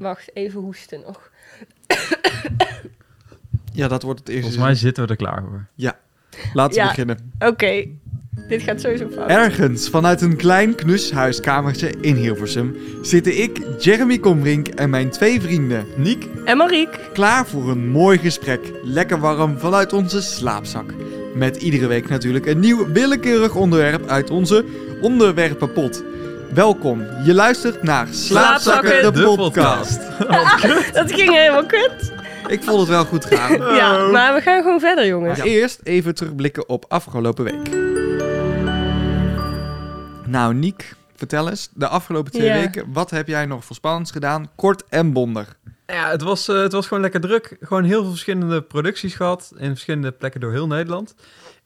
Wacht, even hoesten nog. Ja, dat wordt het eerste. Volgens mij zitten we er klaar voor. Laten we Ja. beginnen. Oké, dit gaat sowieso fout. Ergens vanuit een klein knus huiskamertje in Hilversum zitten ik, Jeremy Komrink en mijn twee vrienden Niek En Mariek. klaar voor een mooi gesprek. Lekker warm vanuit onze slaapzak. Met iedere week natuurlijk een nieuw willekeurig onderwerp uit onze onderwerpenpot. Welkom, je luistert naar Slaapzakken, de, de podcast. Dat ging helemaal kut. Ik vond het wel goed gaan. Ja, maar we gaan gewoon verder, jongens. Maar eerst even terugblikken op afgelopen week. Nou, Niek, vertel eens, de afgelopen twee Ja. weken, wat heb jij nog voor spannends gedaan? Kort en bondig. Ja, het was, eh, het was gewoon lekker druk. Gewoon heel veel verschillende producties gehad. In verschillende plekken door heel Nederland.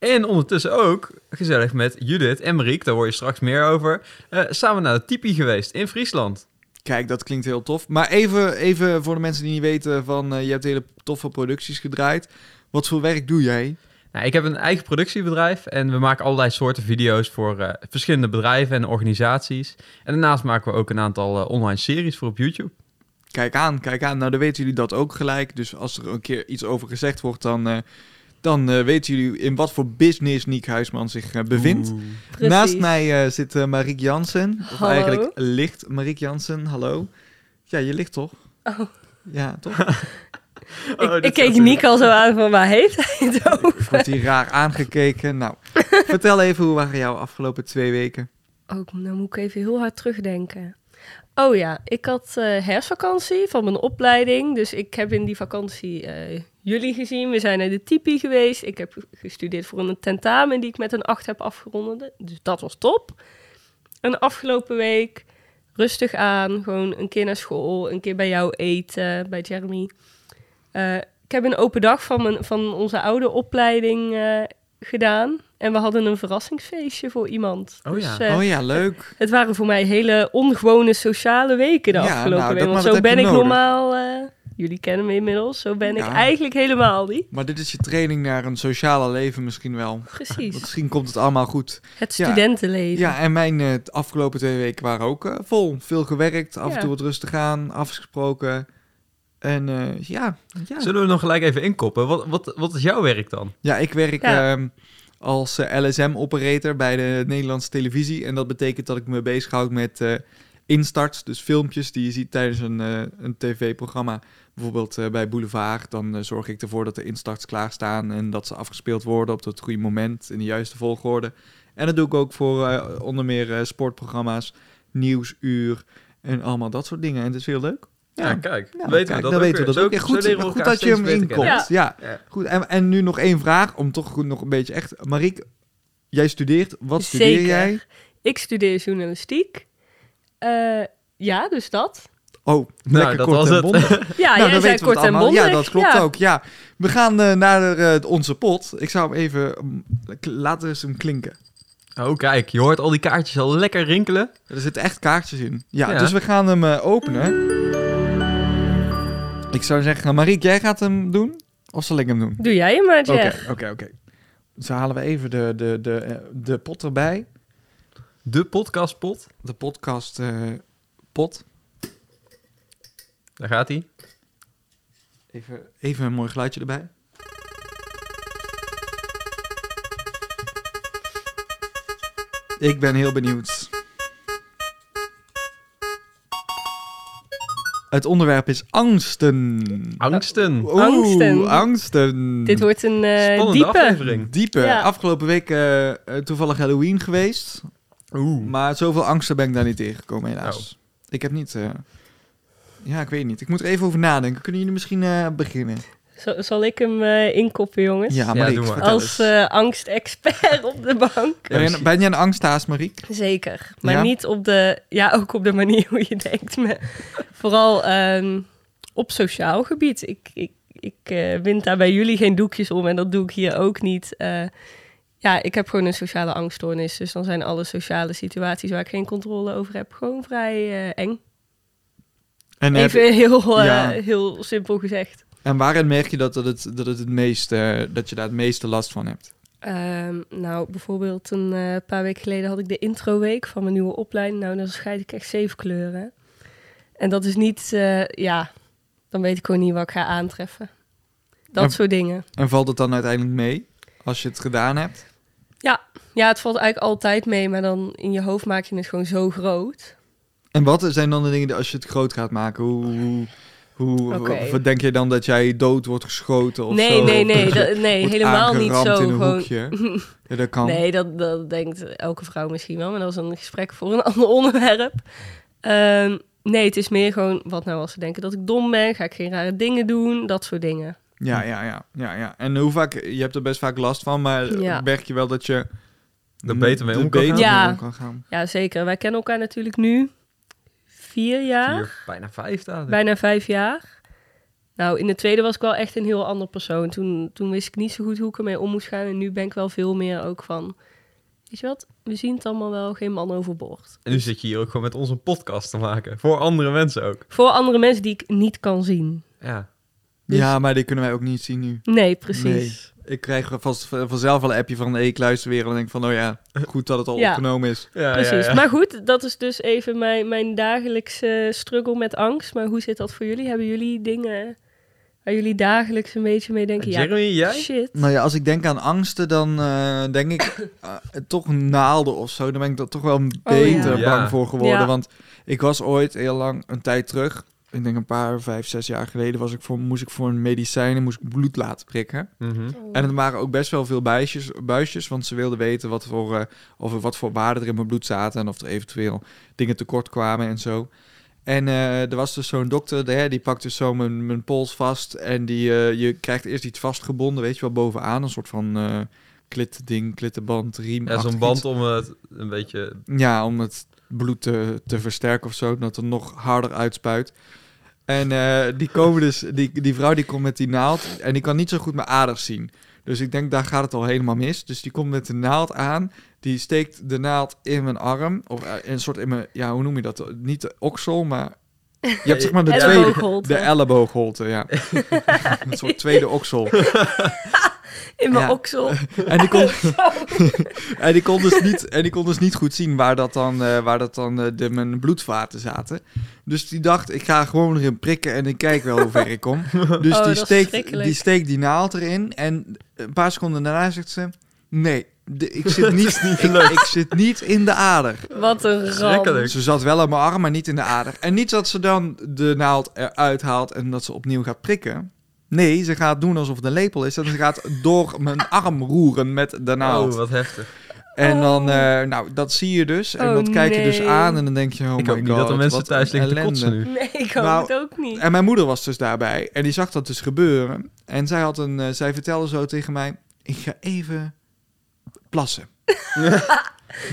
En ondertussen ook gezellig met Judith en Mariek, daar hoor je straks meer over. eh, samen naar de Tipi geweest in Friesland. Kijk, dat klinkt heel tof. Maar even, even voor de mensen die niet weten van, eh, je hebt hele toffe producties gedraaid. Wat voor werk doe jij? Nou, ik heb een eigen productiebedrijf en we maken allerlei soorten video's voor eh, verschillende bedrijven en organisaties. En daarnaast maken we ook een aantal online series voor op YouTube. Kijk aan, kijk aan. Nou, dan weten jullie dat ook gelijk. Dus als er een keer iets over gezegd wordt, dan, dan eh, weten jullie in wat voor business Niek Huisman zich eh, bevindt. Oeh. Naast mij eh, zit Mariek Jansen. Of Hallo. eigenlijk ligt Mariek Jansen. Hallo. Ja, je ligt toch? Oh. Ja, toch? Ik, Oh, ik keek. Niek al zo aan van waar heeft hij het over? Ik word hier raar aangekeken. Nou, vertel even hoe waren jouw afgelopen twee weken? Oh, nou moet ik even heel hard terugdenken. Oh ja, ik had eh herfstvakantie van mijn opleiding. Dus ik heb in die vakantie eh, jullie gezien. We zijn naar de Tipi geweest. Ik heb gestudeerd voor een tentamen die ik met een 8 heb afgerond. Dus dat was top. En afgelopen week rustig aan. Gewoon een keer naar school, een keer bij jou eten, bij Jeremy. Eh, ik heb een open dag van, mijn, van onze oude opleiding gedaan. En we hadden een verrassingsfeestje voor iemand. Oh ja. eh, oh ja, leuk. het waren voor mij hele ongewone sociale weken de Ja, afgelopen nou, Want zo ben ik nodig. normaal... eh, jullie kennen me inmiddels. Zo ben Ja. ik eigenlijk helemaal niet. Maar dit is je training naar een sociale leven misschien wel. Precies. Misschien komt het allemaal goed. Het studentenleven. Ja, en mijn eh, t- afgelopen twee weken waren ook vol. Veel gewerkt, af en toe wat rustig aan, afgesproken. En eh, ja, ja. Zullen we nog gelijk even inkoppen? Wat, wat, wat is jouw werk dan? ja, ik werk Ja. ehm, als eh, LSM-operator bij de Nederlandse televisie. En dat betekent dat ik me bezighoud met eh, instarts, dus filmpjes die je ziet tijdens een, eh, een tv-programma. Bijvoorbeeld bij Boulevard, dan zorg ik ervoor dat de instarts klaarstaan en dat ze afgespeeld worden op het goede moment, in de juiste volgorde. En dat doe ik ook voor onder meer sportprogramma's, nieuwsuur en allemaal dat soort dingen. En het is heel leuk. Ja, kijk. Nou, weten kijk, we dat dan ook weten we dat ook. Ja, goed, dat je hem inkomt. Ja. Ja. Goed, en, en nu nog één vraag, om toch goed nog een beetje echt... Mariek, jij studeert. Wat studeer Zeker. jij? Ik studeer journalistiek. Eh, ja, dus dat. Oh, Nou, lekker dat kort was en het. bondig. Ja, nou, jij zei kort en allemaal. bondig. Ja, dat klopt Ja. ook. Ja, we gaan eh, naar eh, onze pot. Ik zou hem even... mm, Laten we eens hem klinken. Oh, kijk. Je hoort al die kaartjes al lekker rinkelen. Er zitten echt kaartjes in. Ja, Ja. dus we gaan hem openen. Ik zou zeggen, Mariek, jij gaat hem doen? Of zal ik hem doen? Doe jij hem maar, Oké, oké, oké. Dus dan halen we even de, de, de, eh, de pot erbij. De podcastpot. De podcast eh, pot. Daar gaat hij. Even, even een mooi geluidje erbij. Ik ben heel benieuwd. Het onderwerp is angsten. Angsten. Oeh, Angsten. angsten. Dit wordt een eh, Spannende diepe. aflevering. Diepe. Ja. Afgelopen week eh, toevallig Halloween geweest. Oeh. Maar zoveel angsten ben ik daar niet tegengekomen, helaas. Oh. Ik heb niet... eh, Ja, ik weet niet. Ik moet er even over nadenken. Kunnen jullie misschien eh, beginnen? Zal, zal ik hem eh, inkoppen, jongens? Ja, Mariek, maar. Als eh, angstexpert op de bank. Ben je, ben je een angsthaas, Mariek? Zeker. Maar Ja? niet op de... Ja, ook op de manier hoe je denkt. Maar vooral ehm, op sociaal gebied. Ik, ik, ik eh, wind daar bij jullie geen doekjes om. En dat doe ik hier ook niet. Eh, ja, ik heb gewoon een sociale angststoornis. Dus dan zijn alle sociale situaties waar ik geen controle over heb... gewoon vrij eh, eng. En, heb- Even heel, eh, ja. heel simpel gezegd. En waarin merk je dat, dat, het, dat, het het meest, eh, dat je daar het meeste last van hebt? Ehm, nou, bijvoorbeeld een eh, paar weken geleden had ik de introweek van mijn nieuwe opleiding. Nou, dan scheid ik echt zeven kleuren. En dat is niet, eh, ja, dan weet ik gewoon niet wat ik ga aantreffen. Dat Ja. soort dingen. En valt het dan uiteindelijk mee als je het gedaan hebt? Ja, het valt eigenlijk altijd mee, maar dan in je hoofd maak je het gewoon zo groot. En wat zijn dan de dingen die als je het groot gaat maken? Hoe, hoe, hoe Oké. wat denk je dan dat jij dood wordt geschoten of nee, zo? nee, nee, dat nee, wordt helemaal niet zo. in een Gewoon, hoekje? Ja, dat kan. Nee, dat, dat denkt elke vrouw misschien wel, maar dat is een gesprek voor een ander onderwerp. Ehm, nee, het is meer gewoon, wat nou als ze denken dat ik dom ben, ga ik geen rare dingen doen, dat soort dingen. Ja, ja, ja, ja, ja. En hoe vaak, je hebt er best vaak last van, maar Ja. merk je wel dat je Er beter mee om kan gaan. Ja. om kan gaan. Ja, zeker. Wij kennen elkaar natuurlijk nu vier jaar, Vier, bijna vijf dagen. bijna vijf jaar. Nou, in de tweede was ik wel echt een heel ander persoon. Toen, toen wist ik niet zo goed hoe ik ermee om moest gaan. En nu ben ik wel veel meer ook van... Weet je wat? We zien het allemaal wel. Geen man overboord. En nu zit je hier ook gewoon met ons een podcast te maken. Voor andere mensen ook. Voor andere mensen die ik niet kan zien. Ja. Dus- Ja, maar die kunnen wij ook niet zien nu. Nee, precies. Ik krijg vast vanzelf wel een appje van de ik luister weer en dan denk ik van, oh ja, goed dat het al Ja. opgenomen is. ja Precies. ja, ja. Maar goed, dat is dus even mijn, mijn dagelijkse struggle met angst. Maar hoe zit dat voor jullie? Hebben jullie dingen waar jullie dagelijks een beetje mee denken? Jeremy, ja, jij? shit. Nou ja, als ik denk aan angsten, dan eh, denk ik eh, toch naalden of zo. Dan ben ik er toch wel een Oh, ja. beter Ja. bang voor geworden. Ja. Want ik was ooit heel lang, een tijd terug, ik denk een paar, vijf, zes jaar geleden, was ik voor, moest ik voor een medicijnen moest ik bloed laten prikken. Mhm. En er waren ook best wel veel buisjes, buisjes want ze wilden weten wat voor, eh, of er wat voor waarden er in mijn bloed zaten en of er eventueel dingen tekort kwamen en zo. En eh, er was dus zo'n dokter, hè, die pakt dus zo mijn, mijn pols vast en die, eh, je krijgt eerst iets vastgebonden, weet je wel, bovenaan, een soort van eh klitding, klittenband, riem. Ja, zo'n band om het een beetje... Ja, om het bloed te, te versterken of zo, dat het nog harder uitspuit. En eh, die komen dus, die, die vrouw die komt met die naald en die kan niet zo goed mijn aders zien. Dus ik denk, daar gaat het al helemaal mis. Dus die komt met de naald aan, die steekt de naald in mijn arm, of eh, een soort in mijn, ja, hoe noem je dat? Niet de oksel, maar je hebt zeg maar de tweede, de elleboogholte, ja. een soort tweede oksel. In mijn Ja. oksel. En die kon, en die kon, dus, niet, en die kon dus niet goed zien waar dat dan, eh, waar dat dan eh, de, mijn bloedvaten zaten. Dus die dacht, ik ga gewoon erin prikken en ik kijk wel hoe ver ik kom. Dus Oh, die, steekt, die steekt die naald erin en een paar seconden daarna zegt ze... Nee, de- ik, zit niet, ik, ik zit niet in de ader. Wat een ramp. Ze zat wel aan mijn arm, maar niet in de ader. En niet dat ze dan de naald eruit haalt en dat ze opnieuw gaat prikken. Nee, ze gaat doen alsof het een lepel is. En ze gaat door mijn arm roeren met de naald. Oh, wat heftig. En dan, Oh. eh, nou, dat zie je dus. En Oh, dat kijk je dus aan en dan denk je, oh ik my hoop niet dat God, er mensen thuis liggen te ellende. kotsen nu. Nee, ik hoop Nou, het ook niet. En mijn moeder was dus daarbij. En die zag dat dus gebeuren. En zij, had een, eh, zij vertelde zo tegen mij, ik ga even plassen.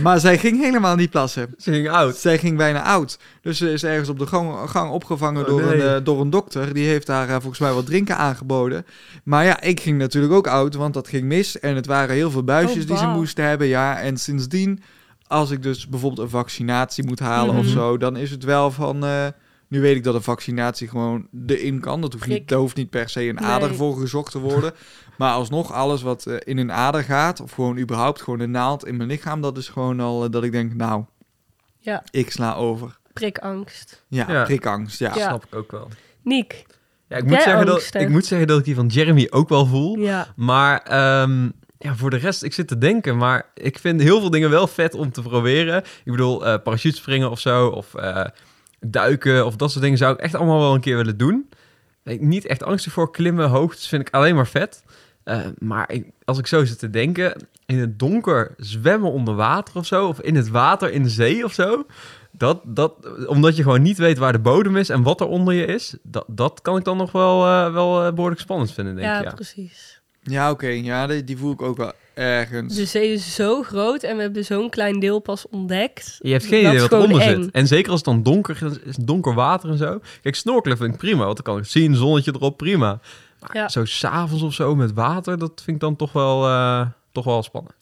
maar zij ging helemaal niet plassen. Ze ging oud. Zij ging bijna oud. Dus ze is ergens op de gang, gang opgevangen Oh, door, nee. een, eh, door een dokter. Die heeft haar eh, volgens mij wat drinken aangeboden. Maar ja, ik ging natuurlijk ook oud, want dat ging mis. En het waren heel veel buisjes Oh, die ze moesten hebben. Ja, en sindsdien, als ik dus bijvoorbeeld een vaccinatie moet halen of Mhm. zo, dan is het wel van. eh, nu weet ik dat een vaccinatie gewoon erin kan. Dat hoeft niet, hoeft per se een Nee. ader voor gezocht te worden. maar alsnog, alles wat eh, in een ader gaat, of gewoon überhaupt gewoon een naald in mijn lichaam, dat is gewoon al eh, dat ik denk, nou, Ja, ik sla over. prikangst. Ja, Ja. prikangst, ja. Ja. Snap ik ook wel. Niek. Ja, ik, moet zeggen dat, ik moet zeggen dat ik die van Jeremy ook wel voel. Ja. Maar ehm, ja, voor de rest, ik zit te denken. Maar ik vind heel veel dingen wel vet om te proberen. Ik bedoel, eh parachutespringen of zo. Of eh, duiken of dat soort dingen zou ik echt allemaal wel een keer willen doen. Ben Ik niet echt angstig voor klimmen, hoogtes vind ik alleen maar vet. Eh, maar ik, als ik zo zit te denken, in het donker zwemmen onder water of zo. Of in het water in de zee of zo. Dat, dat, omdat je gewoon niet weet waar de bodem is en wat er onder je is. Dat, dat kan ik dan nog wel, eh, wel eh, behoorlijk spannend vinden, denk Ja, ik. Ja. precies. Ja, oké. Ja, die, die voel ik ook wel ergens. De zee is zo groot en we hebben zo'n klein deel pas ontdekt. Je hebt geen Dat idee wat eng. zit. En zeker als het dan donker is, donker water en zo. Kijk, snorkelen vind ik prima, want dan kan ik zien, zonnetje erop, prima. Maar Ja. zo s'avonds of zo met water, dat vind ik dan toch wel, eh, toch wel spannend.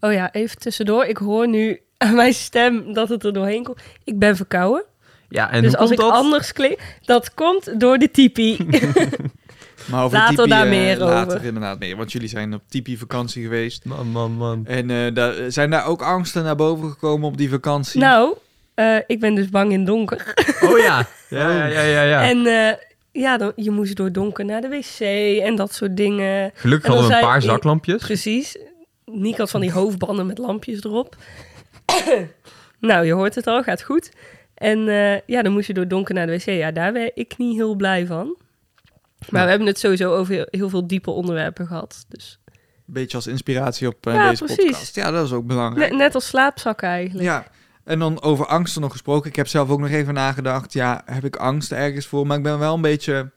Oh ja, even tussendoor. Ik hoor nu aan mijn stem dat het er doorheen komt. Ik ben verkouden. Ja, en dus hoe als komt ik dat? anders klink, dat komt door de tipi. Maar over Later Tipi, daar eh, meer later over. inderdaad meer. Want jullie zijn op Tipi vakantie geweest. Man, man, man. En eh, daar, zijn daar ook angsten naar boven gekomen op die vakantie? nou, Eh, ik ben dus bang in donker. Oh ja. Ja, ja, ja, ja. ja. En eh, ja, dan, je moest door donker naar de wc en dat soort dingen. Gelukkig en dan hadden we een paar ik- zaklampjes. Precies. Niek had van die hoofdbanden met lampjes erop. nou, je hoort het al, gaat goed. En eh, ja, dan moest je door donker naar de wc. Ja, daar ben ik niet heel blij van. Maar Ja. we hebben het sowieso over heel, veel diepe onderwerpen gehad. Dus Een beetje als inspiratie op eh, Ja, deze precies. podcast. Ja, dat is ook belangrijk. net, net als slaapzakken eigenlijk. Ja, en dan over angsten nog gesproken. Ik heb zelf ook nog even nagedacht. Ja, heb ik angst ergens voor? Maar ik ben wel een beetje...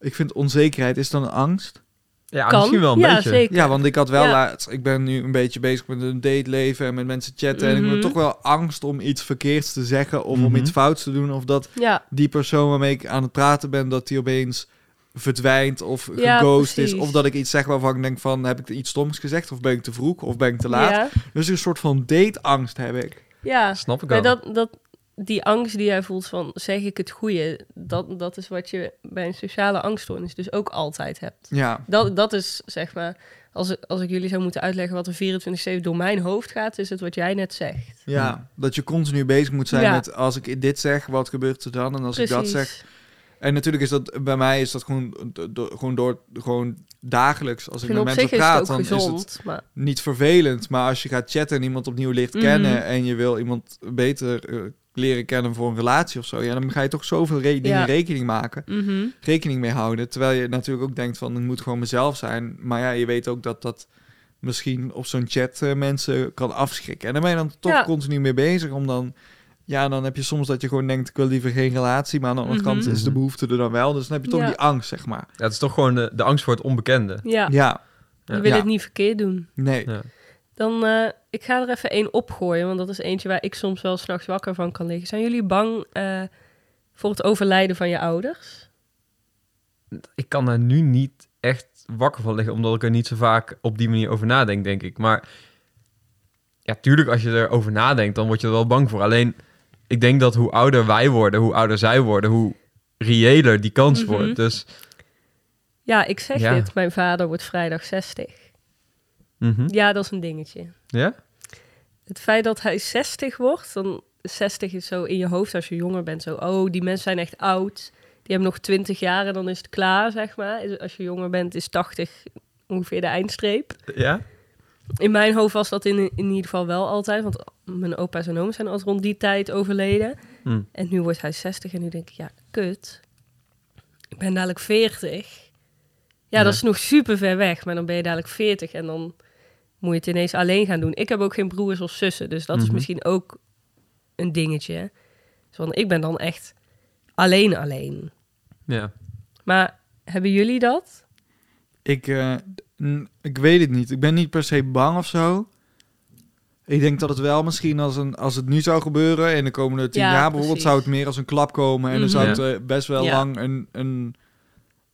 Ik vind onzekerheid, is dan een angst? Ja, kan. misschien wel een ja, beetje. zeker. Ja, want ik had wel Ja. laatst... Ik ben nu een beetje bezig met een dateleven en met mensen chatten. En ik Mhm. heb toch wel angst om iets verkeerds te zeggen... of om Mhm. iets fouts te doen. Of dat Ja, die persoon waarmee ik aan het praten ben... dat die opeens verdwijnt of Ja, geghost is. Of dat ik iets zeg waarvan ik denk van... heb ik iets stoms gezegd? Of ben ik te vroeg? Of ben ik te laat? ja, Dus een soort van dateangst heb ik. ja. Snap ik Maar wel. dat, dat, die angst die jij voelt van zeg ik het goede, dat, dat is wat je bij een sociale angststoornis dus ook altijd hebt. Ja, Dat, dat is zeg maar, als, ik- als ik jullie zou moeten uitleggen wat er 24-7 door mijn hoofd gaat, is het wat jij net zegt. Ja, dat je continu bezig moet zijn Ja. met als ik dit zeg, wat gebeurt er dan? En als ik dat zeg. En natuurlijk is dat bij mij is dat gewoon, do- gewoon door gewoon dagelijks. Als ik met mensen is praat, dan is het maar, niet vervelend. Maar als je gaat chatten en iemand opnieuw leert Mhm. kennen en je wil iemand beter eh, leren kennen voor een relatie of zo, ja, dan ga je toch zoveel re- dingen Ja. rekening maken, Mhm. rekening mee houden. Terwijl je natuurlijk ook denkt van, ik moet gewoon mezelf zijn. Maar ja, je weet ook dat dat misschien op zo'n chat eh, mensen kan afschrikken. En daar ben je dan toch Ja. continu mee bezig om dan... Ja, dan heb je soms dat je gewoon denkt, ik wil liever geen relatie. Maar aan de andere kant Mhm. is de behoefte er dan wel. Dus dan heb je toch Ja. die angst, zeg maar. Ja, het is toch gewoon de, de angst voor het onbekende. Ja, Ja, Ja. je wil Ja. het niet verkeerd doen. nee. Ja. Dan, eh, ik ga er even één opgooien, want dat is eentje waar ik soms wel s'nachts wakker van kan liggen. Zijn jullie bang eh, voor het overlijden van je ouders? Ik kan daar nu niet echt wakker van liggen, omdat ik er niet zo vaak op die manier over nadenk, denk ik. Maar ja, tuurlijk, als je erover nadenkt, dan word je er wel bang voor. Alleen, ik denk dat hoe ouder wij worden, hoe ouder zij worden, hoe reëler die kans Mhm. wordt. Dus, Ja, ik zeg Ja. dit. Mijn vader wordt vrijdag 60. mhm. Ja, dat is een dingetje. ja? Het feit dat hij 60 wordt, dan 60 is zo in je hoofd als je jonger bent. Zo, oh, die mensen zijn echt oud. Die hebben nog 20 jaar en dan is het klaar, zeg maar. Is- Als je jonger bent, is 80 ongeveer de eindstreep. Ja? In mijn hoofd was dat in, in ieder geval wel altijd. Want mijn opa's en ooms zijn al rond die tijd overleden. Hm. En nu wordt hij 60 en nu denk ik, ja, kut. Ik ben dadelijk 40. Ja, Ja. dat is nog super ver weg. Maar dan ben je dadelijk 40 en dan moet je het ineens alleen gaan doen. Ik heb ook geen broers of zussen, dus dat is Mhm. misschien ook een dingetje. Dus want ik ben dan echt alleen alleen. Ja. Maar hebben jullie dat? Ik, eh, ik weet het niet. Ik ben niet per se bang of zo. Ik denk dat het wel misschien als, een, als het nu zou gebeuren... in de komende tien Ja, jaar bijvoorbeeld... precies. zou het meer als een klap komen... en dan zou Mhm. het eh, best wel Ja. lang een, een,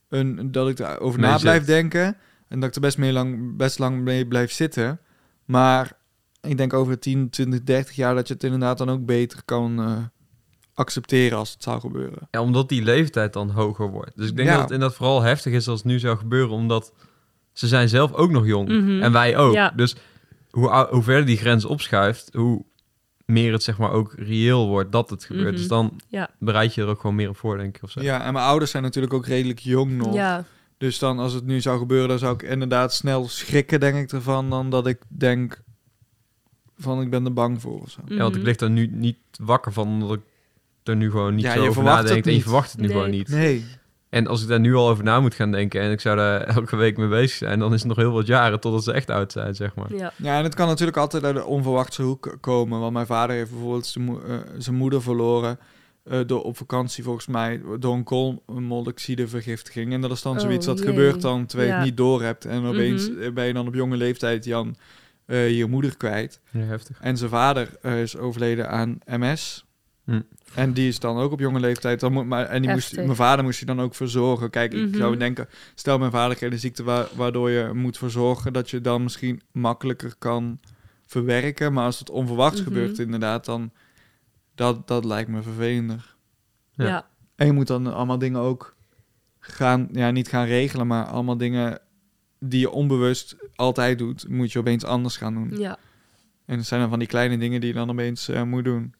een... dat ik erover Mee na blijf zit. denken... en dat ik er best, mee lang, best lang mee blijf zitten. Maar ik denk over 10, 20, 30 jaar... dat je het inderdaad dan ook beter kan eh, accepteren... als het zou gebeuren. ja, omdat die leeftijd dan hoger wordt. Dus ik denk Ja. dat het inderdaad vooral heftig is als het nu zou gebeuren, omdat ze zijn zelf ook nog jong. Mhm. En wij ook. Ja. Dus hoe, hoe verder die grens opschuift, hoe meer het zeg maar ook reëel wordt dat het gebeurt. Mhm. Dus dan Ja. bereid je er ook gewoon meer op voor, denk ik. Of zo. Ja, en mijn ouders zijn natuurlijk ook redelijk jong nog... Ja, Dus dan als het nu zou gebeuren, dan zou ik inderdaad snel schrikken, denk ik ervan, dan dat ik denk van ik ben er bang voor of zo. Ja, want ik Mhm. lig er nu niet wakker van, omdat ik er nu gewoon niet Ja, zo over verwacht nadenk. En je verwacht het nu Nee. gewoon niet. Nee. En als ik daar nu al over na moet gaan denken en ik zou daar elke week mee bezig zijn, dan is het nog heel wat jaren totdat ze echt oud zijn, zeg maar. ja. Ja, en het kan natuurlijk altijd uit de onverwachte hoek komen. Want mijn vader heeft bijvoorbeeld zijn, eh, zijn moeder verloren eh, door op vakantie volgens mij door een koolmonoxidevergiftiging. En dat is dan Oh, zoiets dat jee. gebeurt dan terwijl je Ja. het niet door hebt. En opeens Mhm. eh, ben je dan op jonge leeftijd Jan eh, je moeder kwijt. Ja, heftig. En zijn vader is overleden aan MS. Hm. En die is dan ook op jonge leeftijd. Dan moet, maar, en die moest, mijn vader moest je dan ook verzorgen. Kijk, ik Mhm. zou denken, stel mijn vader krijgt een ziekte wa- waardoor je moet verzorgen, dat je dan misschien makkelijker kan verwerken. Maar als het onverwachts Mhm. gebeurt, inderdaad, dan dat, dat lijkt me vervelender. Ja. Ja. En je moet dan allemaal dingen ook gaan, ja, niet gaan regelen, maar allemaal dingen die je onbewust altijd doet, moet je opeens anders gaan doen. ja. En het zijn dan van die kleine dingen die je dan opeens eh, moet doen.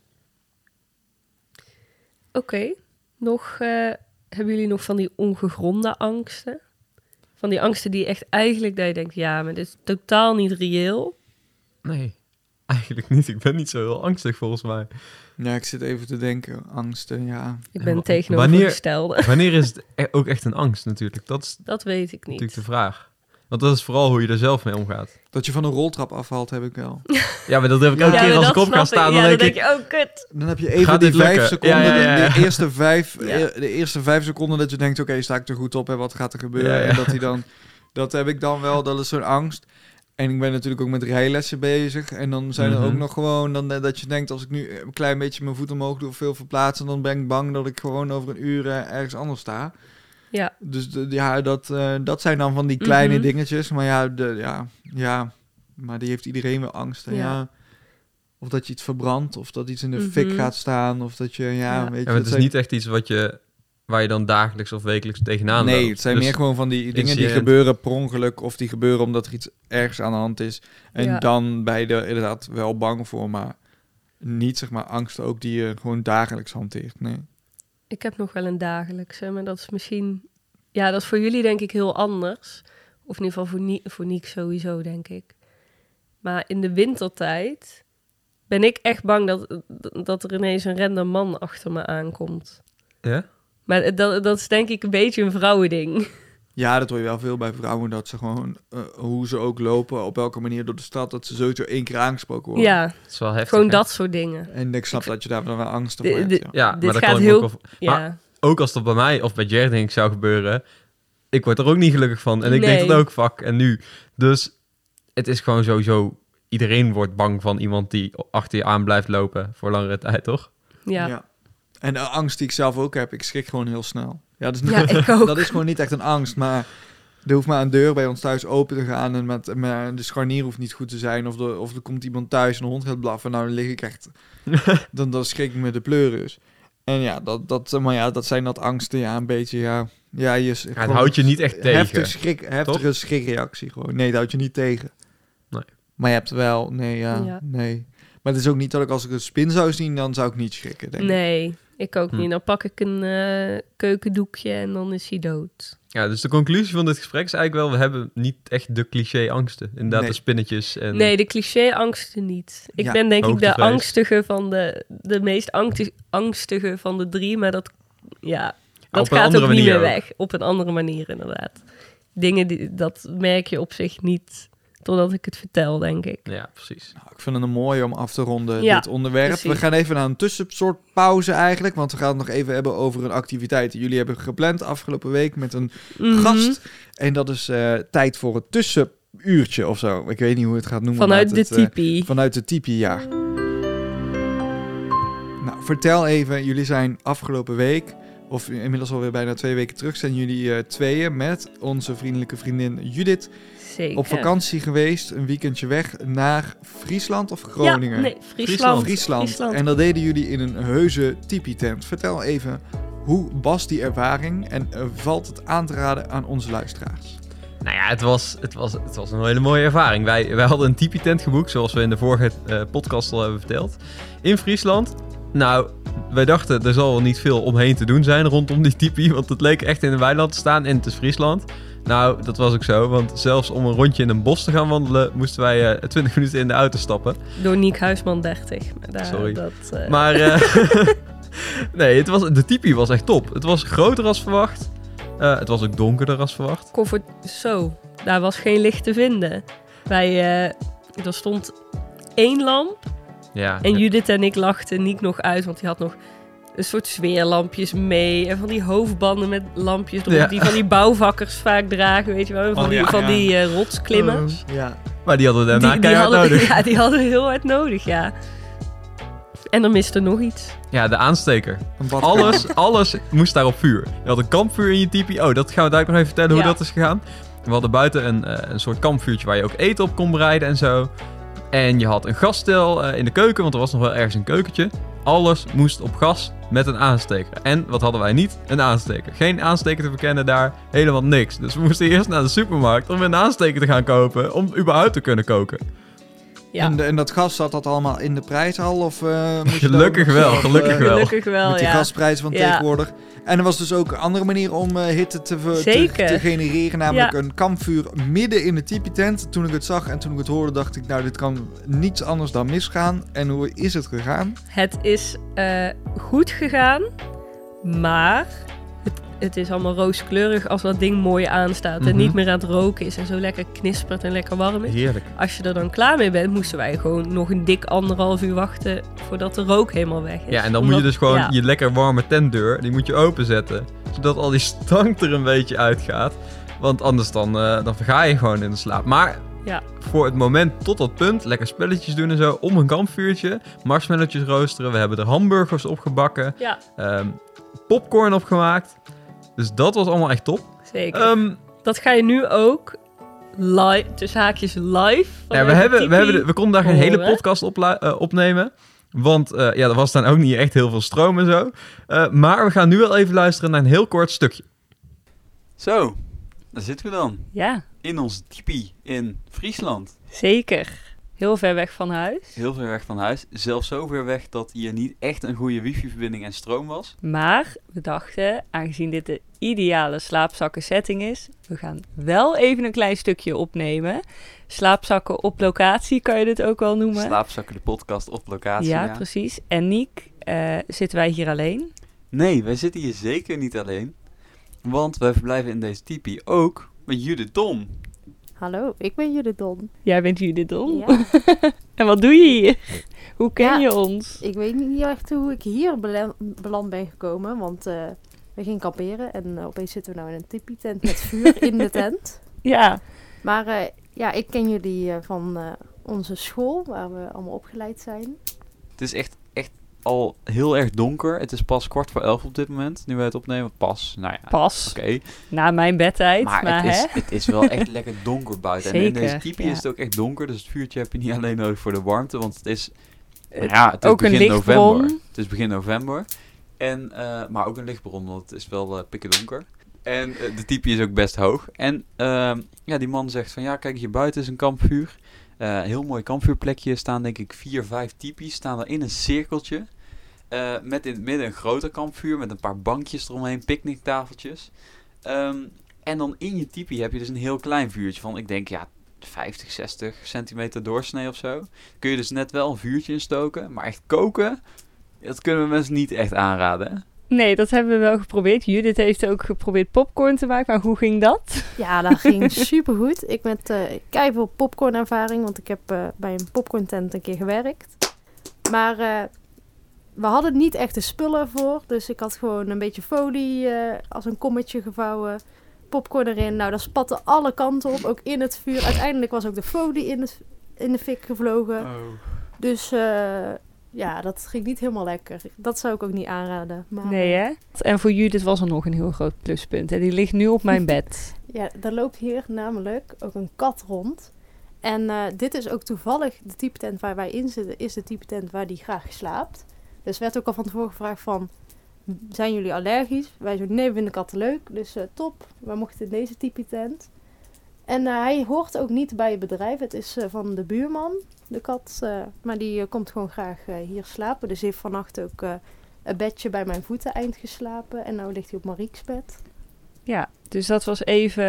Oké. Nog, eh, hebben jullie nog van die ongegronde angsten? Van die angsten die echt eigenlijk dat je denkt, ja, maar dit is totaal niet reëel. Nee, eigenlijk niet. Ik ben niet zo heel angstig volgens mij. Ja, ik zit even te denken. Angsten, ja. Ik En ben tegenovergestelde. Wanneer is het e- ook echt een angst natuurlijk? Dat is Dat weet ik natuurlijk niet. de vraag. Want dat is vooral hoe je er zelf mee omgaat. Dat je van een roltrap afvalt, heb ik wel. Ja, maar dat heb ik Ja, elke keer als ik op ga snap staan. Ja, dan denk ik, je, oh kut. Dan heb je even Gaat die vijf lukken? seconden, Ja, ja, ja. De, de eerste vijf, Ja. eh, de eerste vijf seconden dat je denkt, oké, sta ik er goed op en wat gaat er gebeuren? Ja, ja. En dat hij dan, dat heb ik dan wel, dat is zo'n angst. En ik ben natuurlijk ook met rijlessen bezig. En dan zijn er Mhm. ook nog gewoon dan, eh, dat je denkt, als ik nu een klein beetje mijn voet omhoog doe of veel verplaatsen, dan ben ik bang dat ik gewoon over een uur eh, ergens anders sta. Ja, Dus de, ja, dat, eh, dat zijn dan van die kleine Mhm. dingetjes. Maar ja, de, ja, ja, maar die heeft iedereen wel angst. hè, Ja. Ja. Of dat je iets verbrandt, of dat iets in de Mhm. fik gaat staan, of dat je, ja, Ja. weet je... ja, maar het is zijn- niet echt iets wat je, waar je dan dagelijks of wekelijks tegenaan Nee, loopt. het zijn Dus- meer gewoon van die dingen die gebeuren per ongeluk, of die gebeuren omdat er iets ergs aan de hand is. En Ja. dan ben je er inderdaad wel bang voor, maar niet zeg maar angst ook die je gewoon dagelijks hanteert. Nee. Ik heb nog wel een dagelijkse, maar dat is misschien... Ja, dat is voor jullie denk ik heel anders. Of in ieder geval voor, Nie voor Niek sowieso, denk ik. Maar in de wintertijd ben ik echt bang dat, dat er ineens een random man achter me aankomt. Ja? Maar dat, dat is denk ik een beetje een vrouwending. Ja, dat hoor je wel veel bij vrouwen, dat ze gewoon, eh, hoe ze ook lopen, op welke manier door de stad, dat ze sowieso één keer aangesproken worden. Ja, Dat is wel heftig. gewoon hè? dat soort dingen. En ik snap dat je daar wel angst voor hebt. ja. Ja, Dit maar dat gaat kan heel- ook, Ja, ook als dat bij mij of bij Jer denk ik zou gebeuren, ik word er ook niet gelukkig van. En ik denk dat ook, fuck, en nu. Dus het is gewoon sowieso, iedereen wordt bang van iemand die achter je aan blijft lopen voor langere tijd, toch? ja. En de angst die ik zelf ook heb, ik schrik gewoon heel snel. Ja, dat is, niet, Ja, ik ook. dat is gewoon niet echt een angst, maar er hoeft maar een deur bij ons thuis open te gaan en met, met de scharnier hoeft niet goed te zijn of, de, of er komt iemand thuis en een hond gaat blaffen. Nou, dan lig ik echt, dan, dan schrik ik me de pleuris. En ja, dat, dat, maar ja, dat zijn dat angsten, ja, een beetje, ja. Ja, je, Ja, het houdt je niet echt tegen. Heftig schrik, heftige schrikreactie gewoon. Nee, dat houdt je niet tegen. Nee. Maar je hebt wel, nee, ja, Ja. nee. Maar het is ook niet dat ik als ik een spin zou zien, dan zou ik niet schrikken, denk ik. Nee, ik ook Hm. niet. Dan pak ik een eh, keukendoekje en dan is hij dood. Ja, dus de conclusie van dit gesprek is eigenlijk wel, we hebben niet echt de cliché angsten. Inderdaad, Nee. de spinnetjes en... Nee, de cliché-angsten niet. Ik Ja, ben denk ik de angstige van de, de meest angstige van de drie, maar dat, ja, dat op een gaat andere ook niet manier meer weg. Op een andere manier, inderdaad. Dingen, die, dat merk je op zich niet totdat ik het vertel, denk ik. Ja, precies. Nou, ik vind het een mooi om af te ronden, Ja, dit onderwerp. precies. We gaan even naar een tussensoort pauze eigenlijk, want we gaan het nog even hebben over een activiteit die jullie hebben gepland afgelopen week met een Mhm. gast. En dat is eh, tijd voor het tussenuurtje of zo. Ik weet niet hoe het gaat noemen. Vanuit de het, eh, tipi. vanuit de tipi, ja. Nou, vertel even, jullie zijn afgelopen week, of inmiddels alweer bijna twee weken terug, zijn jullie eh, tweeën met onze vriendelijke vriendin Judith Zeker. op vakantie geweest, een weekendje weg naar Friesland of Groningen? Ja, nee, Friesland. Friesland. Friesland. En dat deden jullie in een heuse tipi-tent. Vertel even, hoe was die ervaring en eh, valt het aan te raden aan onze luisteraars? Nou ja, het was, het was, het was een hele mooie ervaring. Wij, wij hadden een tipi-tent geboekt, zoals we in de vorige eh, podcast al hebben verteld. In Friesland. Nou, wij dachten, er zal wel niet veel omheen te doen zijn rondom die tipi. Want het leek echt in een weiland te staan en het is Friesland. Nou, dat was ook zo. Want zelfs om een rondje in een bos te gaan wandelen, moesten wij eh 20 minuten in de auto stappen. Door Niek Huisman 30. Maar daar, Sorry. Dat, eh, Maar eh, nee, het was, de tipi was echt top. Het was groter als verwacht. Het was ook donkerder als verwacht. comfort... Zo, daar was geen licht te vinden. Wij, er stond één lamp Ja, en Judith en ik lachten Niek nog uit, want die had nog een soort sfeerlampjes mee en van die hoofdbanden met lampjes erop, Ja. die van die bouwvakkers vaak dragen, weet je wel, van Oh, die, ja, van ja. die eh, rotsklimmers. Ja. maar die hadden we daarna die, hadden, nodig. Ja, die hadden we heel hard nodig, ja. En er miste nog iets. Ja, de aansteker. Alles, alles moest daar op vuur. Je had een kampvuur in je tipi. Oh, dat gaan we daar nog even vertellen hoe dat is gegaan. We hadden buiten een, eh, een soort kampvuurtje waar je ook eten op kon bereiden en zo. En je had een gasstel eh, in de keuken, want er was nog wel ergens een keukentje. Alles moest op gas met een aansteker. En wat hadden wij niet? Een aansteker. Geen aansteker te verkennen daar, helemaal niks. Dus we moesten eerst naar de supermarkt om een aansteker te gaan kopen om überhaupt te kunnen koken. Ja. En, de- en dat gas zat dat allemaal in de prijs al? Of, eh, moest Gelukkig wel, gelukkig wel. Gelukkig wel, Met die ja. gasprijzen van Ja. tegenwoordig. En er was dus ook een andere manier om eh, hitte te, te, genereren. Namelijk Ja. een kampvuur midden in de tipi-tent. Toen ik het zag en toen ik het hoorde, dacht ik... Nou, dit kan niets anders dan misgaan. En hoe is het gegaan? Het is eh, goed gegaan, maar het, is allemaal rooskleurig als dat ding mooi aanstaat en Mhm. niet meer aan het roken is en zo lekker knispert en lekker warm is. Heerlijk. Als je er dan klaar mee bent, moesten wij gewoon nog een dik anderhalf uur wachten voordat de rook helemaal weg is. Ja, en dan moet je dus gewoon ja. je lekker warme tentdeur, die moet je openzetten. Zodat al die stank er een beetje uitgaat. Want anders dan, eh, dan verga je gewoon in de slaap. Maar Ja. voor het moment tot dat punt, lekker spelletjes doen en zo, om een kampvuurtje, marshmallowtjes roosteren. We hebben er hamburgers opgebakken, Ja, ehm popcorn opgemaakt. Dus dat was allemaal echt top. zeker. Ehm, dat ga je nu ook live, tussen haakjes live. ja, we, hebben, we, hebben de- we konden daar geen hele podcast oplu- eh, opnemen. Want eh, ja, er was dan ook niet echt heel veel stroom en zo. Eh, maar we gaan nu wel even luisteren naar een heel kort stukje. Zo, daar zitten we dan. Ja, In onze tipi in Friesland. zeker. Heel ver weg van huis. Heel ver weg van huis. Zelfs zo ver weg dat hier niet echt een goede wifi-verbinding en stroom was. Maar we dachten, aangezien dit de ideale slaapzakken setting is, we gaan wel even een klein stukje opnemen. Slaapzakken op locatie kan je dit ook wel noemen. Slaapzakken de podcast op locatie. ja, Ja, precies. En Niek, eh, zitten wij hier alleen? Nee, wij zitten hier zeker niet alleen. Want wij verblijven in deze tipi ook met Judith Dom. Hallo, ik ben Judith Don. Jij bent Judith Don. Ja, En wat doe je hier? Hoe ken Ja. je ons? ik weet niet echt hoe ik hier beland ben gekomen, want eh, we gingen kamperen en eh, opeens zitten we nou in een tipi-tent met vuur in de tent. Ja, Maar eh, ja, ik ken jullie eh, van eh, onze school, waar we allemaal opgeleid zijn. Het is echt, echt al heel erg donker. Het is pas kwart voor elf op dit moment, nu wij het opnemen. Pas, nou ja, pas. oké. Na mijn bedtijd. Maar, Maar, het, is, het is wel echt lekker donker buiten. en in deze tipi ja. is het ook echt donker. Dus het vuurtje heb je niet alleen nodig voor de warmte. Want het is, ja, het is ook begin november. Het is begin november. En, eh, maar ook een lichtbron, want het is wel eh pikken donker. En eh, de tipi is ook best hoog. En ehm, ja, die man zegt van ja, kijk hier buiten is een kampvuur. Heel mooi kampvuurplekje. Staan denk ik vier, vijf typies. Staan er in een cirkeltje. Eh, met in het midden een groter kampvuur. Met een paar bankjes eromheen. Picknicktafeltjes. Ehm, en dan in je tipi heb je dus een heel klein vuurtje van, ik denk ja, 50, 60 centimeter doorsnee of zo. Kun je dus net wel een vuurtje instoken. Maar echt koken, dat kunnen we mensen niet echt aanraden. hè? Nee, dat hebben we wel geprobeerd. Judith heeft ook geprobeerd popcorn te maken, maar hoe ging dat? Ja, dat ging supergoed. Ik met uh, keiveel popcornervaring, want ik heb eh, bij een popcorntent een keer gewerkt. Maar eh, we hadden niet echt de spullen voor, dus ik had gewoon een beetje folie eh, als een kommetje gevouwen. Popcorn erin. Nou, dat spatte alle kanten op, ook in het vuur. Uiteindelijk was ook de folie in de, in de fik gevlogen. Dus eh, ja, dat ging niet helemaal lekker. Dat zou ik ook niet aanraden. Maar, Nee, hè? En voor Judith was er nog een heel groot pluspunt. En die ligt nu op mijn bed. Ja, er loopt hier namelijk ook een kat rond. En eh, dit is ook toevallig de type tent waar wij in zitten, is de type tent waar die graag slaapt. Dus werd ook al van tevoren gevraagd van, zijn jullie allergisch? Wij zo, nee, we vinden katten leuk. Dus eh, top, we mochten in deze type tent. En eh, hij hoort ook niet bij het bedrijf. Het is eh, van de buurman, de kat. maar die komt gewoon graag hier slapen. Dus heeft vannacht ook een bedje bij mijn voeten eind geslapen. En nu ligt hij op Mariek's bed. Ja, dus dat was even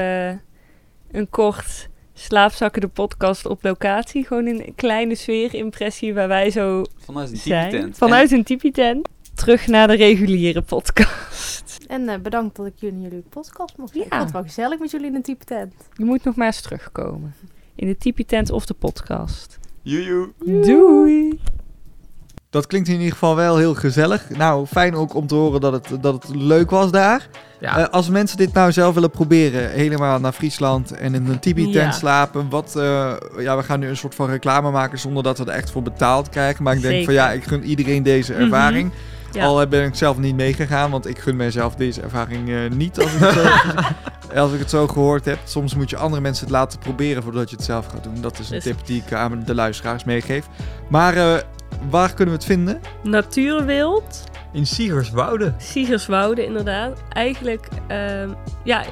een kort slaapzakken de podcast op locatie. Gewoon een kleine sfeerimpressie waar wij zo Vanuit een zijn. tipi-tent. Vanuit een tipi-tent. Terug naar de reguliere podcast. En eh, bedankt dat ik jullie in jullie podcast mocht zijn. Ja. Ik vond het wel gezellig met jullie in een type tent. Je moet nog maar eens terugkomen. In de tipi-tent of de podcast. Joejoe. Doei! Dat klinkt in ieder geval wel heel gezellig. Nou, fijn ook om te horen dat het, dat het leuk was daar. Ja, Eh, als mensen dit nou zelf willen proberen, helemaal naar Friesland en in een tipi-tent Ja. slapen. Wat, eh, ja, we gaan nu een soort van reclame maken zonder dat we er echt voor betaald krijgen. Maar ik denk van ja, ik gun iedereen deze Mhm. ervaring. Ja. Al ben ik zelf niet meegegaan, want ik gun mijzelf deze ervaring eh, niet als ik, het zo, als ik het zo gehoord heb. Soms moet je andere mensen het laten proberen voordat je het zelf gaat doen. Dat is een Precies. tip die ik aan de luisteraars meegeef. Maar waar kunnen we het vinden? Natuurwild. in Siegerswoude. Siegerswoude, inderdaad. Eigenlijk, ehm, ja,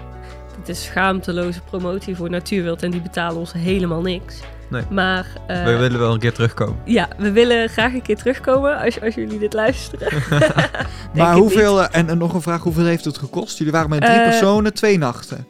het is schaamteloze promotie voor Natuurwild en die betalen ons helemaal niks. Nee. Maar eh, We willen wel een keer terugkomen. ja, we willen graag een keer terugkomen als, als jullie dit luisteren. Maar hoeveel, eh, en, en nog een vraag, hoeveel heeft het gekost? Jullie waren met drie Eh, personen, twee nachten.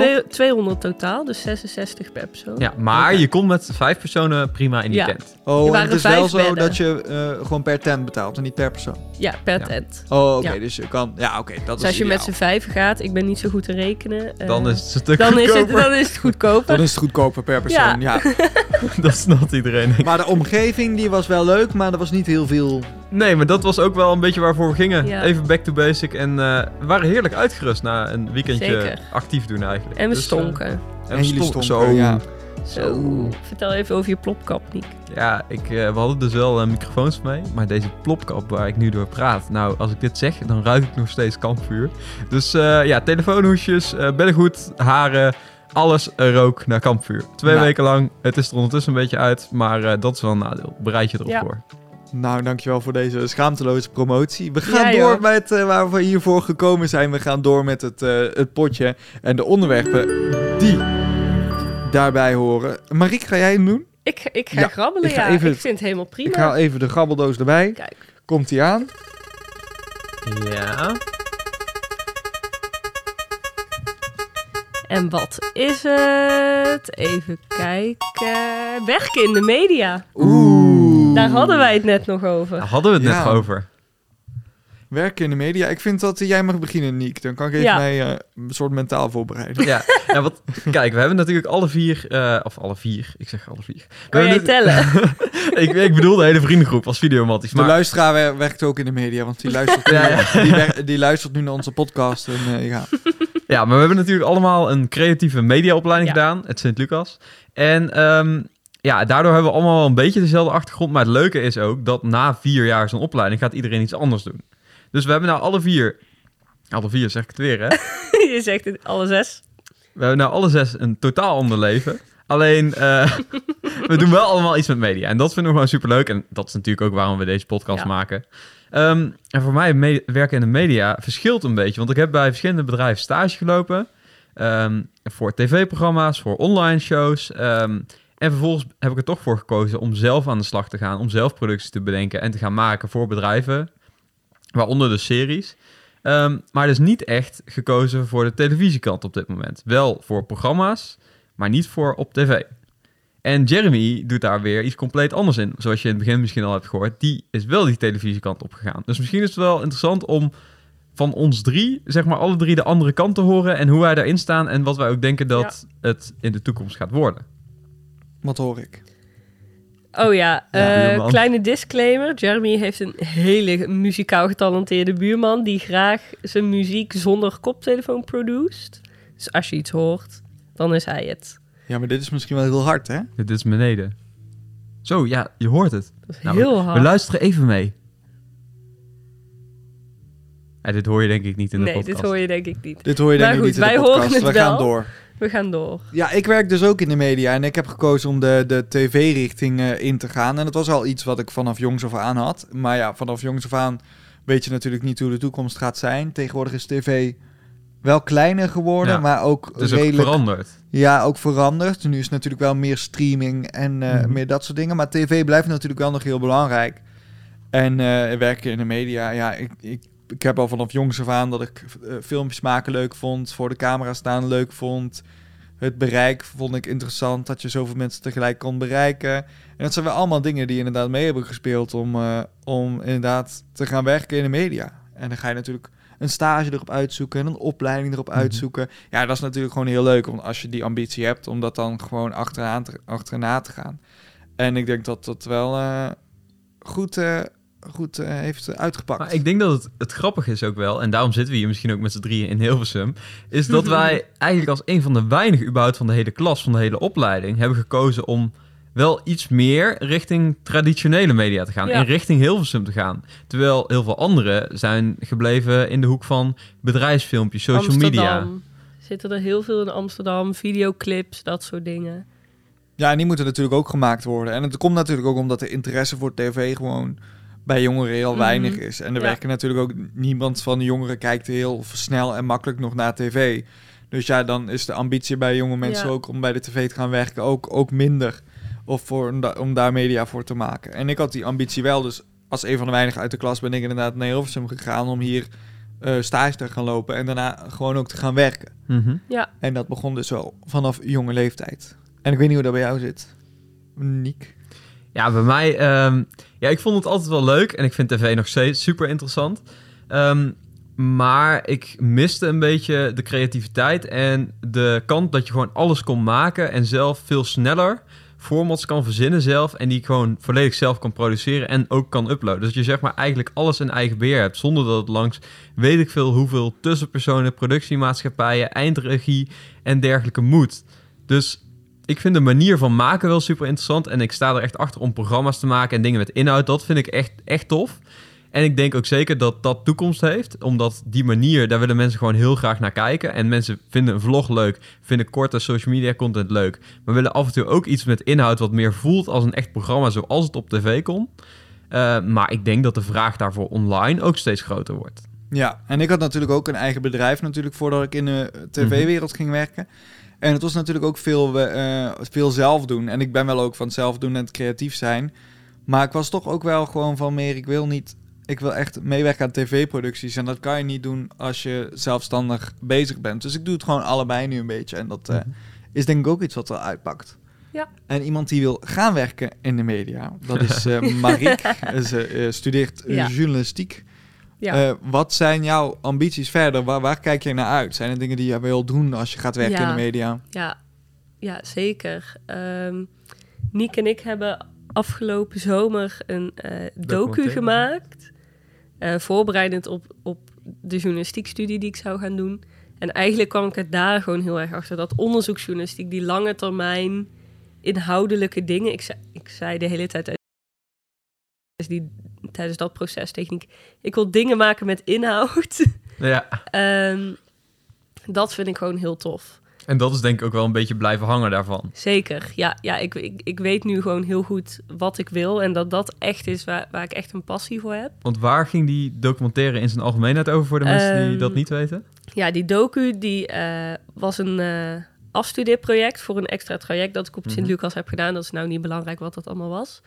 Twee- 200 totaal, dus 66 per persoon. Ja, maar je komt met vijf personen prima in die Ja. tent. Oh, en het is wel zo bedden. dat je eh, gewoon per tent betaalt en niet per persoon. Ja, per Ja. tent. Oh, oké, Ja. dus je kan... Ja, oké, dat Dus is als je met z'n vijf gaat, ik ben niet zo goed te rekenen. eh, Dan is het een stuk dan is, het, goedkoper. dan is het goedkoper. Dan is het goedkoper per persoon, ja. Dat snapt iedereen. Maar de omgeving die was wel leuk, maar er was niet heel veel... Nee, maar dat was ook wel een beetje waarvoor we gingen. Ja. Even back to basic. En eh, we waren heerlijk uitgerust na een weekendje Zeker. actief doen eigenlijk. En we Dus, eh, stonken. en En we jullie stonken. stonken, Zo. ja. Zo. Vertel even over je plopkap, Niek. Ja, ik, eh, we hadden dus wel microfoons mee, maar deze plopkap waar ik nu door praat, nou, als ik dit zeg, dan ruik ik nog steeds kampvuur. Dus eh, ja, telefoonhoesjes, eh beddengoed, haren, alles rook naar kampvuur. Twee Nou. weken lang, het is er ondertussen een beetje uit, maar eh, dat is wel een nadeel. Bereid je erop Ja. voor. Nou, dankjewel voor deze schaamteloze promotie. We gaan Ja, door joh. met eh, waar we hiervoor gekomen zijn. We gaan door met het, eh, het potje en de onderwerpen die daarbij horen. Mariek, ga jij hem doen? Ik, ik ga Ja, grabbelen, ik ga ja. even- Ik vind het helemaal prima. Ik haal even de grabbeldoos erbij. Kijk. Komt hij aan? Ja. En wat is het? Even kijken. Werken in de media. Oeh. Daar hadden wij het net nog over. Daar hadden we het Ja. net over. Werken in de media. Ik vind dat eh, jij mag beginnen, Niek. Dan kan ik even Ja. mij eh, een soort mentaal voorbereiden. Ja, ja wat, kijk, we hebben natuurlijk alle vier, eh, of alle vier, ik zeg alle vier. Kan jij hebben tellen? ik, ik bedoel de hele vriendengroep als videomatties. De Maar luisteraar wer- werkt ook in de media, want die luistert, Ja, nu, ja. Die, wer- die luistert nu naar onze podcast. En, eh, ja. Ja, maar we hebben natuurlijk allemaal een creatieve mediaopleiding Ja. gedaan, het Sint-Lucas. En ehm, ja, daardoor hebben we allemaal wel een beetje dezelfde achtergrond. Maar het leuke is ook dat na vier jaar zo'n opleiding gaat iedereen iets anders doen. Dus we hebben nou alle vier, alle vier zeg ik het weer hè, Je zegt het alle zes. we hebben nou alle zes een totaal ander leven. Alleen, eh, we doen wel allemaal iets met media. En dat vinden we gewoon superleuk. En dat is natuurlijk ook waarom we deze podcast Ja. maken. Ehm, en voor mij werken in de media verschilt een beetje. Want ik heb bij verschillende bedrijven stage gelopen. ehm, voor tv-programma's, voor online shows. ehm, en vervolgens heb ik er toch voor gekozen om zelf aan de slag te gaan. Om zelf producties te bedenken en te gaan maken voor bedrijven. Waaronder de series. Ehm, maar dus niet echt gekozen voor de televisiekant op dit moment. Wel voor programma's, maar niet voor op tv. En Jeremy doet daar weer iets compleet anders in. Zoals je in het begin misschien al hebt gehoord. Die is wel die televisiekant op gegaan. Dus misschien is het wel interessant om van ons drie, zeg maar alle drie de andere kant te horen. En hoe wij daarin staan. En wat wij ook denken dat het in de toekomst gaat worden. Wat hoor ik? Oh ja, Ja, eh, kleine disclaimer. Jeremy heeft een hele muzikaal getalenteerde buurman... die graag zijn muziek zonder koptelefoon produceert. Dus als je iets hoort, dan is hij het. Ja, maar dit is misschien wel heel hard, hè? Dit is beneden. Zo, ja, je hoort het. Dat is Nou, heel We hard. luisteren even mee. Ja, dit hoor je denk ik niet in de nee, podcast. dit hoor je denk ik niet. Dit hoor je Maar denk ik goed, niet in de wij horen podcast. het We gaan door. We gaan door. Ja, ik werk dus ook in de media en ik heb gekozen om de, de tv-richting eh, in te gaan. En dat was al iets wat ik vanaf jongs af aan had. Maar ja, vanaf jongs af aan weet je natuurlijk niet hoe de toekomst gaat zijn. Tegenwoordig is tv wel kleiner geworden, Ja, maar ook Het is ook redelijk... veranderd. Ja, ook veranderd. Nu is het natuurlijk wel meer streaming en eh, Mhm. meer dat soort dingen. Maar tv blijft natuurlijk wel nog heel belangrijk. En eh, werken in de media, ja, ik, ik, ik heb al vanaf jongs af aan dat ik eh, filmpjes maken leuk vond. Voor de camera staan leuk vond. Het bereik vond ik interessant, dat je zoveel mensen tegelijk kon bereiken. En dat zijn wel allemaal dingen die inderdaad mee hebben gespeeld om, eh, om inderdaad te gaan werken in de media. En dan ga je natuurlijk een stage erop uitzoeken en een opleiding erop Mhm. uitzoeken. Ja, dat is natuurlijk gewoon heel leuk, want als je die ambitie hebt om dat dan gewoon achteraan te, achterna te gaan. En ik denk dat dat wel eh, goed, goed eh, heeft uitgepakt. Maar ik denk dat het, het grappig is ook wel, en daarom zitten we hier misschien ook met z'n drieën in Hilversum, is dat wij eigenlijk als een van de weinigen überhaupt van de hele klas, van de hele opleiding, hebben gekozen om wel iets meer richting traditionele media te gaan, Ja. in richting Hilversum te gaan. Terwijl heel veel anderen zijn gebleven in de hoek van bedrijfsfilmpjes, social media. Amsterdam. Zitten er heel veel in Amsterdam, videoclips, dat soort dingen. Ja, en die moeten natuurlijk ook gemaakt worden. En het komt natuurlijk ook omdat de interesse voor tv gewoon bij jongeren heel Mhm. weinig is. En er Ja. werken natuurlijk ook niemand van de jongeren kijkt heel snel en makkelijk nog naar tv. Dus ja, dan is de ambitie bij jonge mensen Ja. ook om bij de tv te gaan werken ook, ook minder. Of voor, om da- om daar media voor te maken. En ik had die ambitie wel. Dus als een van de weinigen uit de klas ben ik inderdaad naar Hilversum gegaan om hier eh stage te gaan lopen. En daarna gewoon ook te gaan werken. Mhm. En dat begon dus wel vanaf jonge leeftijd. En ik weet niet hoe dat bij jou zit. Niek. Ja, bij mij... ehm, ja, ik vond het altijd wel leuk. En ik vind tv nog steeds super interessant. Ehm, maar ik miste een beetje de creativiteit en de kant dat je gewoon alles kon maken en zelf veel sneller formats kan verzinnen zelf en die gewoon volledig zelf kan produceren en ook kan uploaden. Dus dat je zeg maar eigenlijk alles in eigen beheer hebt, zonder dat het langs weet ik veel hoeveel tussenpersonen, productiemaatschappijen, eindregie en dergelijke moet. Dus ik vind de manier van maken wel super interessant en ik sta er echt achter om programma's te maken en dingen met inhoud. Dat vind ik echt, echt tof. En ik denk ook zeker dat dat toekomst heeft. Omdat die manier, daar willen mensen gewoon heel graag naar kijken. En mensen vinden een vlog leuk, vinden korte social media content leuk. Maar willen af en toe ook iets met inhoud wat meer voelt als een echt programma zoals het op tv kon. Eh, maar ik denk dat de vraag daarvoor online ook steeds groter wordt. Ja, en ik had natuurlijk ook een eigen bedrijf natuurlijk voordat ik in de tv-wereld ging werken. En het was natuurlijk ook veel, eh, veel zelf doen. En ik ben wel ook van het zelf doen en het creatief zijn. Maar ik was toch ook wel gewoon van meer, ik wil niet... Ik wil echt meewerken aan tv-producties. En dat kan je niet doen als je zelfstandig bezig bent. Dus ik doe het gewoon allebei nu een beetje. En dat eh, Mhm. is denk ik ook iets wat er uitpakt. Ja. En iemand die wil gaan werken in de media, dat is eh Mariek. Ze eh, studeert Ja. journalistiek. Ja. Eh, wat zijn jouw ambities verder? Waar, waar kijk je naar uit? Zijn er dingen die je wil doen als je gaat werken Ja. in de media? Ja, ja zeker. Ehm Niek en ik hebben afgelopen zomer een eh, docu gemaakt. eh, voorbereidend op, op de journalistiekstudie die ik zou gaan doen. En eigenlijk kwam ik er daar gewoon heel erg achter. Dat onderzoeksjournalistiek, die lange termijn inhoudelijke dingen. Ik zei, ik zei de hele tijd die, tijdens dat proces techniek. Ik wil dingen maken met inhoud. Ja, Ehm, dat vind ik gewoon heel tof. en dat is denk ik ook wel een beetje blijven hangen daarvan. Zeker, ja, ja ik, ik, ik weet nu gewoon heel goed wat ik wil en dat dat echt is waar, waar ik echt een passie voor heb. Want waar ging die documentaire in zijn algemeenheid over voor de mensen die Ehm, dat niet weten? Ja, die docu die, eh, was een eh afstudeerproject voor een extra traject dat ik op Mhm. Sint-Lucas heb gedaan. Dat is nou niet belangrijk wat dat allemaal was.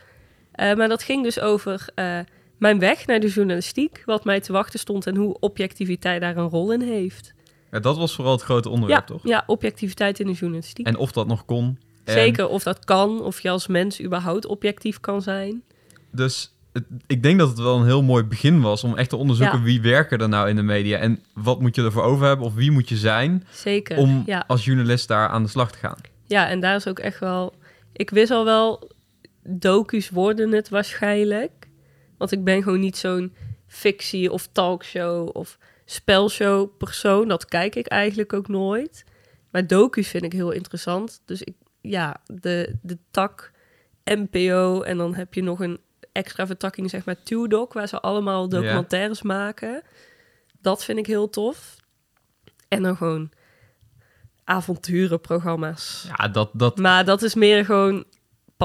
Eh, maar dat ging dus over eh, mijn weg naar de journalistiek, wat mij te wachten stond en hoe objectiviteit daar een rol in heeft. Ja, dat was vooral het grote onderwerp, Ja, toch? ja, objectiviteit in de journalistiek. En of dat nog kon. En Zeker of dat kan, of je als mens überhaupt objectief kan zijn. Dus het- ik denk dat het wel een heel mooi begin was om echt te onderzoeken Ja. wie werken er nou in de media en wat moet je ervoor over hebben of wie moet je zijn Zeker, om ja. als journalist daar aan de slag te gaan. Ja, en daar is ook echt wel... Ik wist al wel, docu's worden het waarschijnlijk. Want ik ben gewoon niet zo'n fictie of talkshow of spelshow persoon. Dat kijk ik eigenlijk ook nooit. Maar docu's vind ik heel interessant. Dus ik, ja, de, de tak NPO en dan heb je nog een extra vertakking, zeg maar, TUDOC, waar ze allemaal documentaires maken. Dat vind ik heel tof. En dan gewoon avonturenprogramma's. Ja, dat, dat, Maar dat is meer gewoon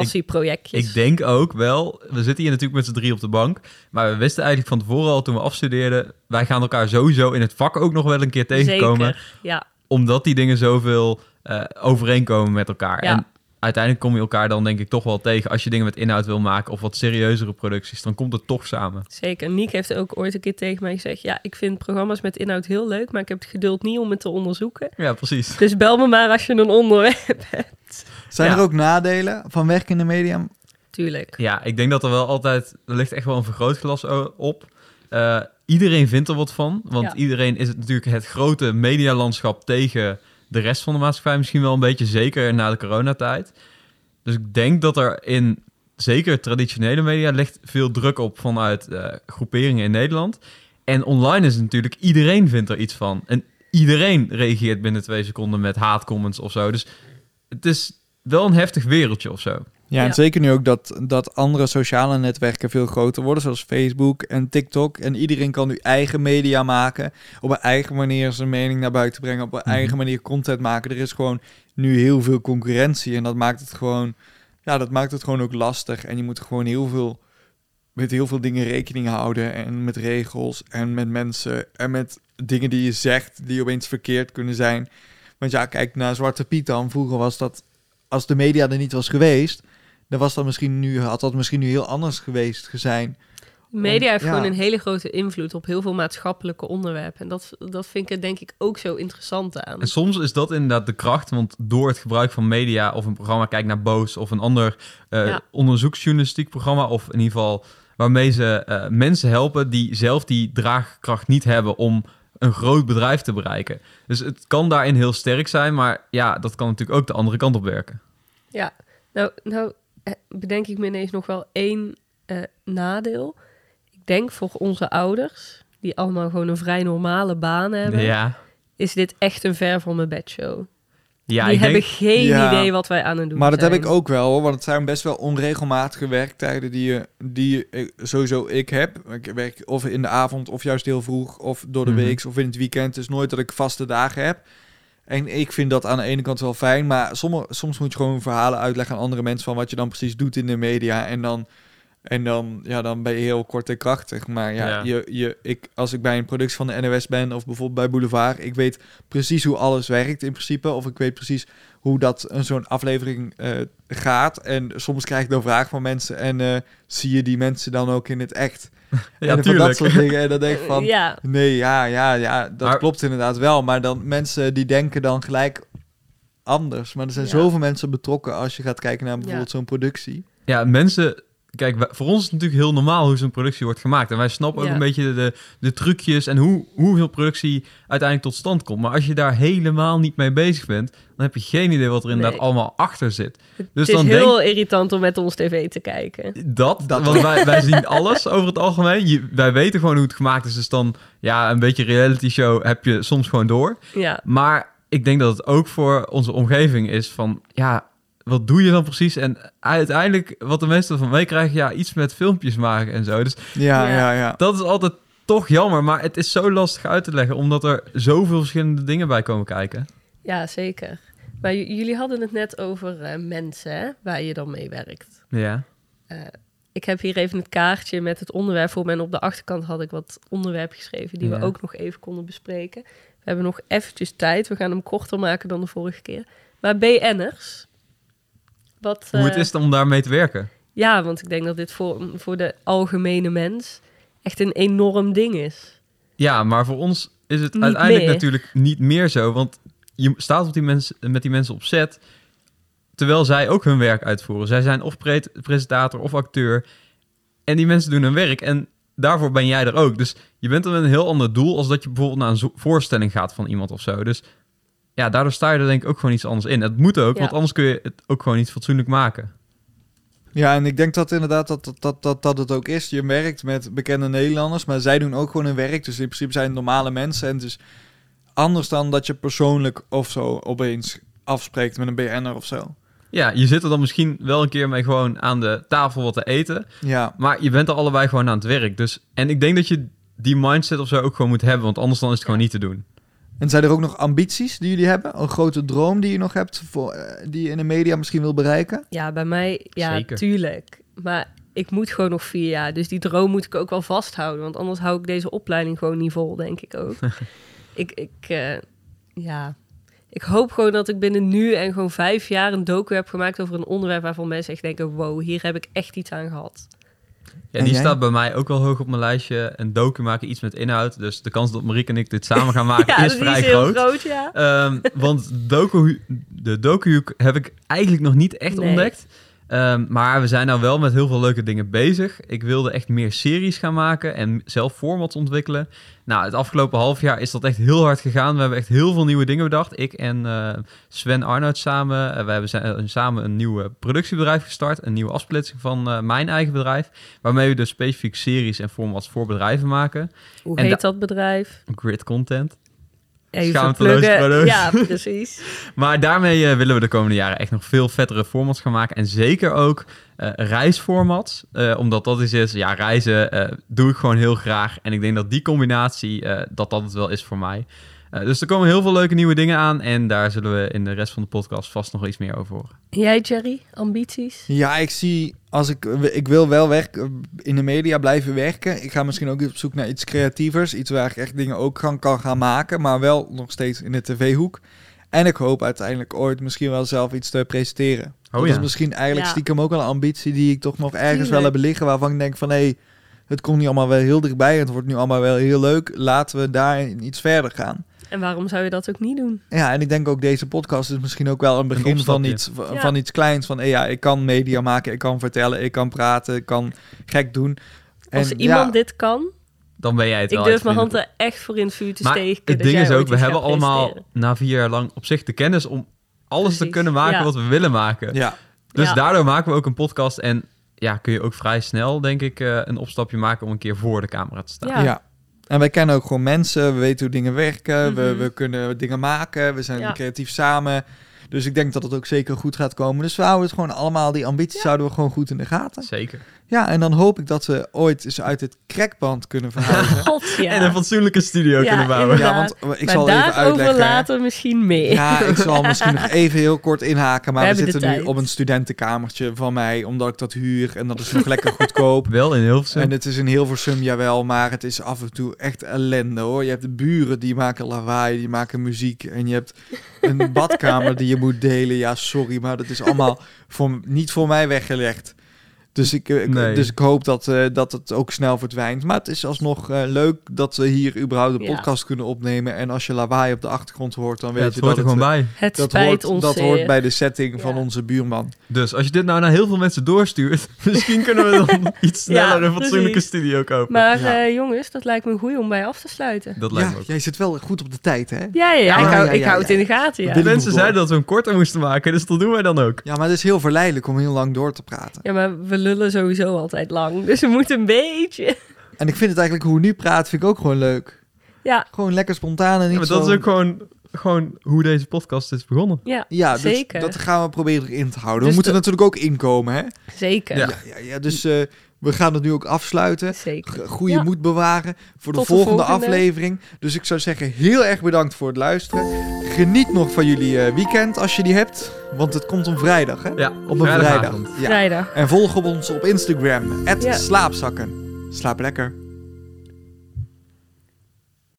passieprojectjes. ik denk ook wel, we zitten hier natuurlijk met z'n drie op de bank, maar we wisten eigenlijk van tevoren al toen we afstudeerden, wij gaan elkaar sowieso in het vak ook nog wel een keer tegenkomen, Zeker, ja. omdat die dingen zoveel eh, overeenkomen met elkaar. Ja. En uiteindelijk kom je elkaar dan denk ik toch wel tegen als je dingen met inhoud wil maken of wat serieuzere producties, dan komt het toch samen. Zeker. Niek heeft ook ooit een keer tegen mij gezegd... ja, ik vind programma's met inhoud heel leuk... maar ik heb het geduld niet om het te onderzoeken. Ja, precies. Dus bel me maar als je een onderwerp hebt. Zijn Ja. er ook nadelen van werken in de media? Tuurlijk. Ja, ik denk dat er wel altijd, er ligt echt wel een vergrootglas o- op. Eh, iedereen vindt er wat van, want Ja. iedereen is het natuurlijk het grote medialandschap tegen de rest van de maatschappij misschien wel een beetje, zeker na de coronatijd. Dus ik denk dat er in zeker traditionele media ligt veel druk op vanuit eh, groeperingen in Nederland. En online is het natuurlijk, iedereen vindt er iets van. En iedereen reageert binnen twee seconden met haatcomments of zo. Dus het is wel een heftig wereldje of zo. Ja, en Ja. zeker nu ook dat, dat andere sociale netwerken veel groter worden, zoals Facebook en TikTok. En iedereen kan nu eigen media maken, op een eigen manier zijn mening naar buiten brengen, op een Mhm. eigen manier content maken. Er is gewoon nu heel veel concurrentie en dat maakt het gewoon, ja, dat maakt het gewoon ook lastig. En je moet gewoon heel veel, met heel veel dingen rekening houden en met regels en met mensen en met dingen die je zegt die opeens verkeerd kunnen zijn. Want ja, kijk naar Zwarte Piet dan. Vroeger was dat, als de media er niet was geweest, dan was dat misschien nu, had dat misschien nu heel anders geweest zijn. Media heeft ja. gewoon een hele grote invloed op heel veel maatschappelijke onderwerpen. En dat, dat vind ik er denk ik ook zo interessant aan. En soms is dat inderdaad de kracht, want door het gebruik van media of een programma, kijk naar Boos of een ander eh, Ja. onderzoeksjournalistiek programma, of in ieder geval waarmee ze eh, mensen helpen die zelf die draagkracht niet hebben om een groot bedrijf te bereiken. Dus het kan daarin heel sterk zijn, maar ja, dat kan natuurlijk ook de andere kant op werken. Ja, nou, nou eh, bedenk ik me ineens nog wel één eh, nadeel. Ik denk voor onze ouders, die allemaal gewoon een vrij normale baan hebben, Ja, is dit echt een ver van mijn bedshow. Ja die ik hebben denk, geen Ja. idee wat wij aan het doen Maar dat zijn. heb ik ook wel hoor, want het zijn best wel onregelmatige werktijden die je, die je, eh, sowieso ik heb. Ik werk of in de avond of juist heel vroeg of door de Mhm. week of in het weekend. Het is nooit dat ik vaste dagen heb. En ik vind dat aan de ene kant wel fijn, maar sommige, soms moet je gewoon verhalen uitleggen aan andere mensen van wat je dan precies doet in de media. En dan, en dan, ja, dan ben je heel kort en krachtig. Maar ja, Ja. Je, je, ik, als ik bij een productie van de NOS ben of bijvoorbeeld bij Boulevard, ik weet precies hoe alles werkt in principe. Of ik weet precies hoe dat een zo'n aflevering eh, gaat. En soms krijg ik dan vragen van mensen en eh, zie je die mensen dan ook in het echt? ja, en dat soort dingen. En dan denk ik van, Eh, ja, nee, ja, ja, ja, dat Maar- klopt inderdaad wel. Maar dan mensen die denken dan gelijk anders. Maar er zijn Ja. zoveel mensen betrokken als je gaat kijken naar bijvoorbeeld Ja. zo'n productie. Ja, mensen... Kijk, voor ons is het natuurlijk heel normaal hoe zo'n productie wordt gemaakt. En wij snappen ook een beetje de, de trucjes en hoe, hoe zo'n productie uiteindelijk tot stand komt. Maar als je daar helemaal niet mee bezig bent, dan heb je geen idee wat er inderdaad Nee. allemaal achter zit. Dus het is dan heel denk irritant om met ons tv te kijken. dat, Dat want wij, wij zien alles over het algemeen. Je, wij weten gewoon hoe het gemaakt is. Dus dan, ja, een beetje reality show heb je soms gewoon door. Ja, Maar ik denk dat het ook voor onze omgeving is van, ja, wat doe je dan precies? En uiteindelijk, wat de mensen ervan meekrijgen, ja, iets met filmpjes maken en zo. Dus Ja, Ja. ja, ja. dat is altijd toch jammer, maar het is zo lastig uit te leggen, omdat er zoveel verschillende dingen bij komen kijken. ja zeker. Maar jullie hadden het net over eh, mensen, hè, waar je dan mee werkt. Ja. Eh, ik heb hier even het kaartje met het onderwerp voor me. En op de achterkant had ik wat onderwerpen geschreven die Ja. we ook nog even konden bespreken. We hebben nog eventjes tijd. We gaan hem korter maken dan de vorige keer. Maar BN'ers. Wat, Hoe het eh, is om daarmee te werken. Ja, want ik denk dat dit voor, voor de algemene mens echt een enorm ding is. Ja, maar voor ons is het Niet uiteindelijk meer. natuurlijk niet meer zo, want je staat op die mensen, met die mensen op set, terwijl zij ook hun werk uitvoeren. Zij zijn of pre- presentator of acteur en die mensen doen hun werk en daarvoor ben jij er ook. Dus je bent er met een heel ander doel als dat je bijvoorbeeld naar een voorstelling gaat van iemand of zo. Dus ja, daardoor sta je er denk ik ook gewoon iets anders in. Het moet ook, Ja. want anders kun je het ook gewoon niet fatsoenlijk maken. Ja, en ik denk dat inderdaad dat, dat, dat, dat, dat het ook is. Je werkt met bekende Nederlanders, maar zij doen ook gewoon hun werk. Dus in principe zijn het normale mensen. En het is anders dan dat je persoonlijk of zo opeens afspreekt met een BN'er of zo. Ja, je zit er dan misschien wel een keer mee gewoon aan de tafel wat te eten. Ja, Maar je bent er allebei gewoon aan het werk. Dus, en ik denk dat je die mindset of zo ook gewoon moet hebben. Want anders dan is het gewoon niet te doen. En zijn er ook nog ambities die jullie hebben? Een grote droom die je nog hebt, voor, eh, die je in de media misschien wil bereiken? Ja, bij mij, ja, Zeker. tuurlijk. Maar ik moet gewoon nog vier jaar. Dus die droom moet ik ook wel vasthouden. Want anders hou ik deze opleiding gewoon niet vol, denk ik ook. ik, ik, eh, ja... Ik hoop gewoon dat ik binnen nu en gewoon vijf jaar een docu heb gemaakt over een onderwerp waarvan mensen echt denken: wow, hier heb ik echt iets aan gehad. Ja, En die jij? staat bij mij ook wel hoog op mijn lijstje. Een docu maken, iets met inhoud. Dus de kans dat Marieke en ik dit samen gaan maken ja, is vrij is groot. groot, ja. Ehm, want docu, de docuhoek heb ik eigenlijk nog niet echt Nee. ontdekt. Ehm, maar we zijn nou wel met heel veel leuke dingen bezig. Ik wilde echt meer series gaan maken en zelf formats ontwikkelen. Nou, het afgelopen half jaar is dat echt heel hard gegaan. We hebben echt heel veel nieuwe dingen bedacht. Ik en eh, Sven Arnoud samen. Eh, we hebben zijn, eh, samen een nieuw productiebedrijf gestart. Een nieuwe afsplitsing van mijn eigen bedrijf. Waarmee we dus specifiek series en formats voor bedrijven maken. Hoe En heet da- dat bedrijf? Grid content. Even Schaamteloos pluggen. product. Ja, precies. Maar daarmee eh, willen we de komende jaren echt nog veel vettere formats gaan maken. En zeker ook eh, reisformats. Eh, omdat dat is, is ja, reizen eh, doe ik gewoon heel graag. En ik denk dat die combinatie, eh, dat dat het wel is voor mij. Eh, dus er komen heel veel leuke nieuwe dingen aan. En daar zullen we in de rest van de podcast vast nog iets meer over horen. Jij, Jerry, ambities? Ja, ik zie, als ik, ik wil wel werken, in de media blijven werken. Ik ga misschien ook op zoek naar iets creatievers. Iets waar ik echt dingen ook kan, kan gaan maken, maar wel nog steeds in de tv-hoek. En ik hoop uiteindelijk ooit misschien wel zelf iets te presenteren. Oh dat ja. is misschien eigenlijk Ja. stiekem ook wel een ambitie die ik toch nog ergens wel heb liggen. Waarvan ik denk van, hé, hey, het komt nu allemaal wel heel dichtbij. Het wordt nu allemaal wel heel leuk. Laten we daar iets verder gaan. En waarom zou je dat ook niet doen? Ja, en ik denk ook deze podcast is misschien ook wel een begin van iets, van, Ja. van iets kleins. Van, hé, ja, ik kan media maken, ik kan vertellen, ik kan praten, ik kan gek doen. Als En iemand ja, dit kan, Dan ben jij het ik wel durf mijn hand er echt voor in het vuur te Maar steken. het ding is ook, we hebben allemaal na vier jaar lang op zich de kennis om alles te kunnen maken ja. wat we willen maken. ja, Dus Ja. daardoor maken we ook een podcast en ja, kun je ook vrij snel, denk ik, eh, een opstapje maken om een keer voor de camera te staan. Ja. En wij kennen ook gewoon mensen, we weten hoe dingen werken, we, Mhm. we kunnen dingen maken, we zijn Ja. creatief samen. Dus ik denk dat het ook zeker goed gaat komen. Dus we houden het gewoon allemaal, die ambities houden we gewoon goed in de gaten. Zeker. Ja, en dan hoop ik dat we ooit eens uit het crackband kunnen verhuizen. God, ja. En een fatsoenlijke studio Ja, kunnen bouwen. ja, inderdaad. want ik maar zal even uitleggen. later misschien meer. Ja, ik zal misschien nog even heel kort inhaken. Maar We zitten nu op een studentenkamertje van mij, omdat ik dat huur. En dat is nog lekker goedkoop. Wel in Hilversum. En het is in Hilversum, jawel, maar het is af en toe echt ellende hoor. Je hebt de buren die maken lawaai, die maken muziek. En je hebt een badkamer die je moet delen. Ja, sorry, maar dat is allemaal voor, niet voor mij weggelegd. Dus ik, eh, ik- Nee. dus ik hoop dat, eh, dat het ook snel verdwijnt. Maar het is alsnog eh, leuk dat we hier überhaupt een Ja. podcast kunnen opnemen. En als je lawaai op de achtergrond hoort, dan Ja, weet het je hoort dat er het, gewoon bij. Het dat, spijt hoort, ons dat zeer. hoort bij de setting van onze buurman. Dus als je dit nou naar heel veel mensen doorstuurt, misschien kunnen we dan iets sneller Ja, een fatsoenlijke studio kopen. Maar Ja. eh, jongens, dat lijkt me een goeie om bij af te sluiten. dat lijkt Ja, me ook. jij zit wel goed op de tijd, hè? Ja, ja, ik, hou, ja, ik ja, hou ja. het in de gaten, ja. Dit- Mensen zeiden dat we hem korter moesten maken, dus dat doen wij dan ook. Ja, maar het is heel verleidelijk om heel lang door te praten. Ja, maar we lullen sowieso altijd lang. Dus we moeten een beetje... En ik vind het eigenlijk hoe we nu praten, vind ik ook gewoon leuk. Ja, Gewoon lekker spontaan en niet Ja, maar zo... dat is ook gewoon, gewoon hoe deze podcast is begonnen. ja, Ja, dus zeker. dat gaan we proberen erin te houden. Dus we moeten de- natuurlijk ook inkomen, hè? zeker. Ja. Ja, ja, ja dus eh, we gaan het nu ook afsluiten. Zeker. Goede Ja. moed bewaren voor de volgende, aflevering. Dus ik zou zeggen, heel erg bedankt voor het luisteren. Geniet nog van jullie eh, weekend als je die hebt. Want het komt om vrijdag, hè? Ja, Op een vrijdag. Ja. Vrijdag. En volg op ons op Instagram, Ja. slaapzakken. Slaap lekker.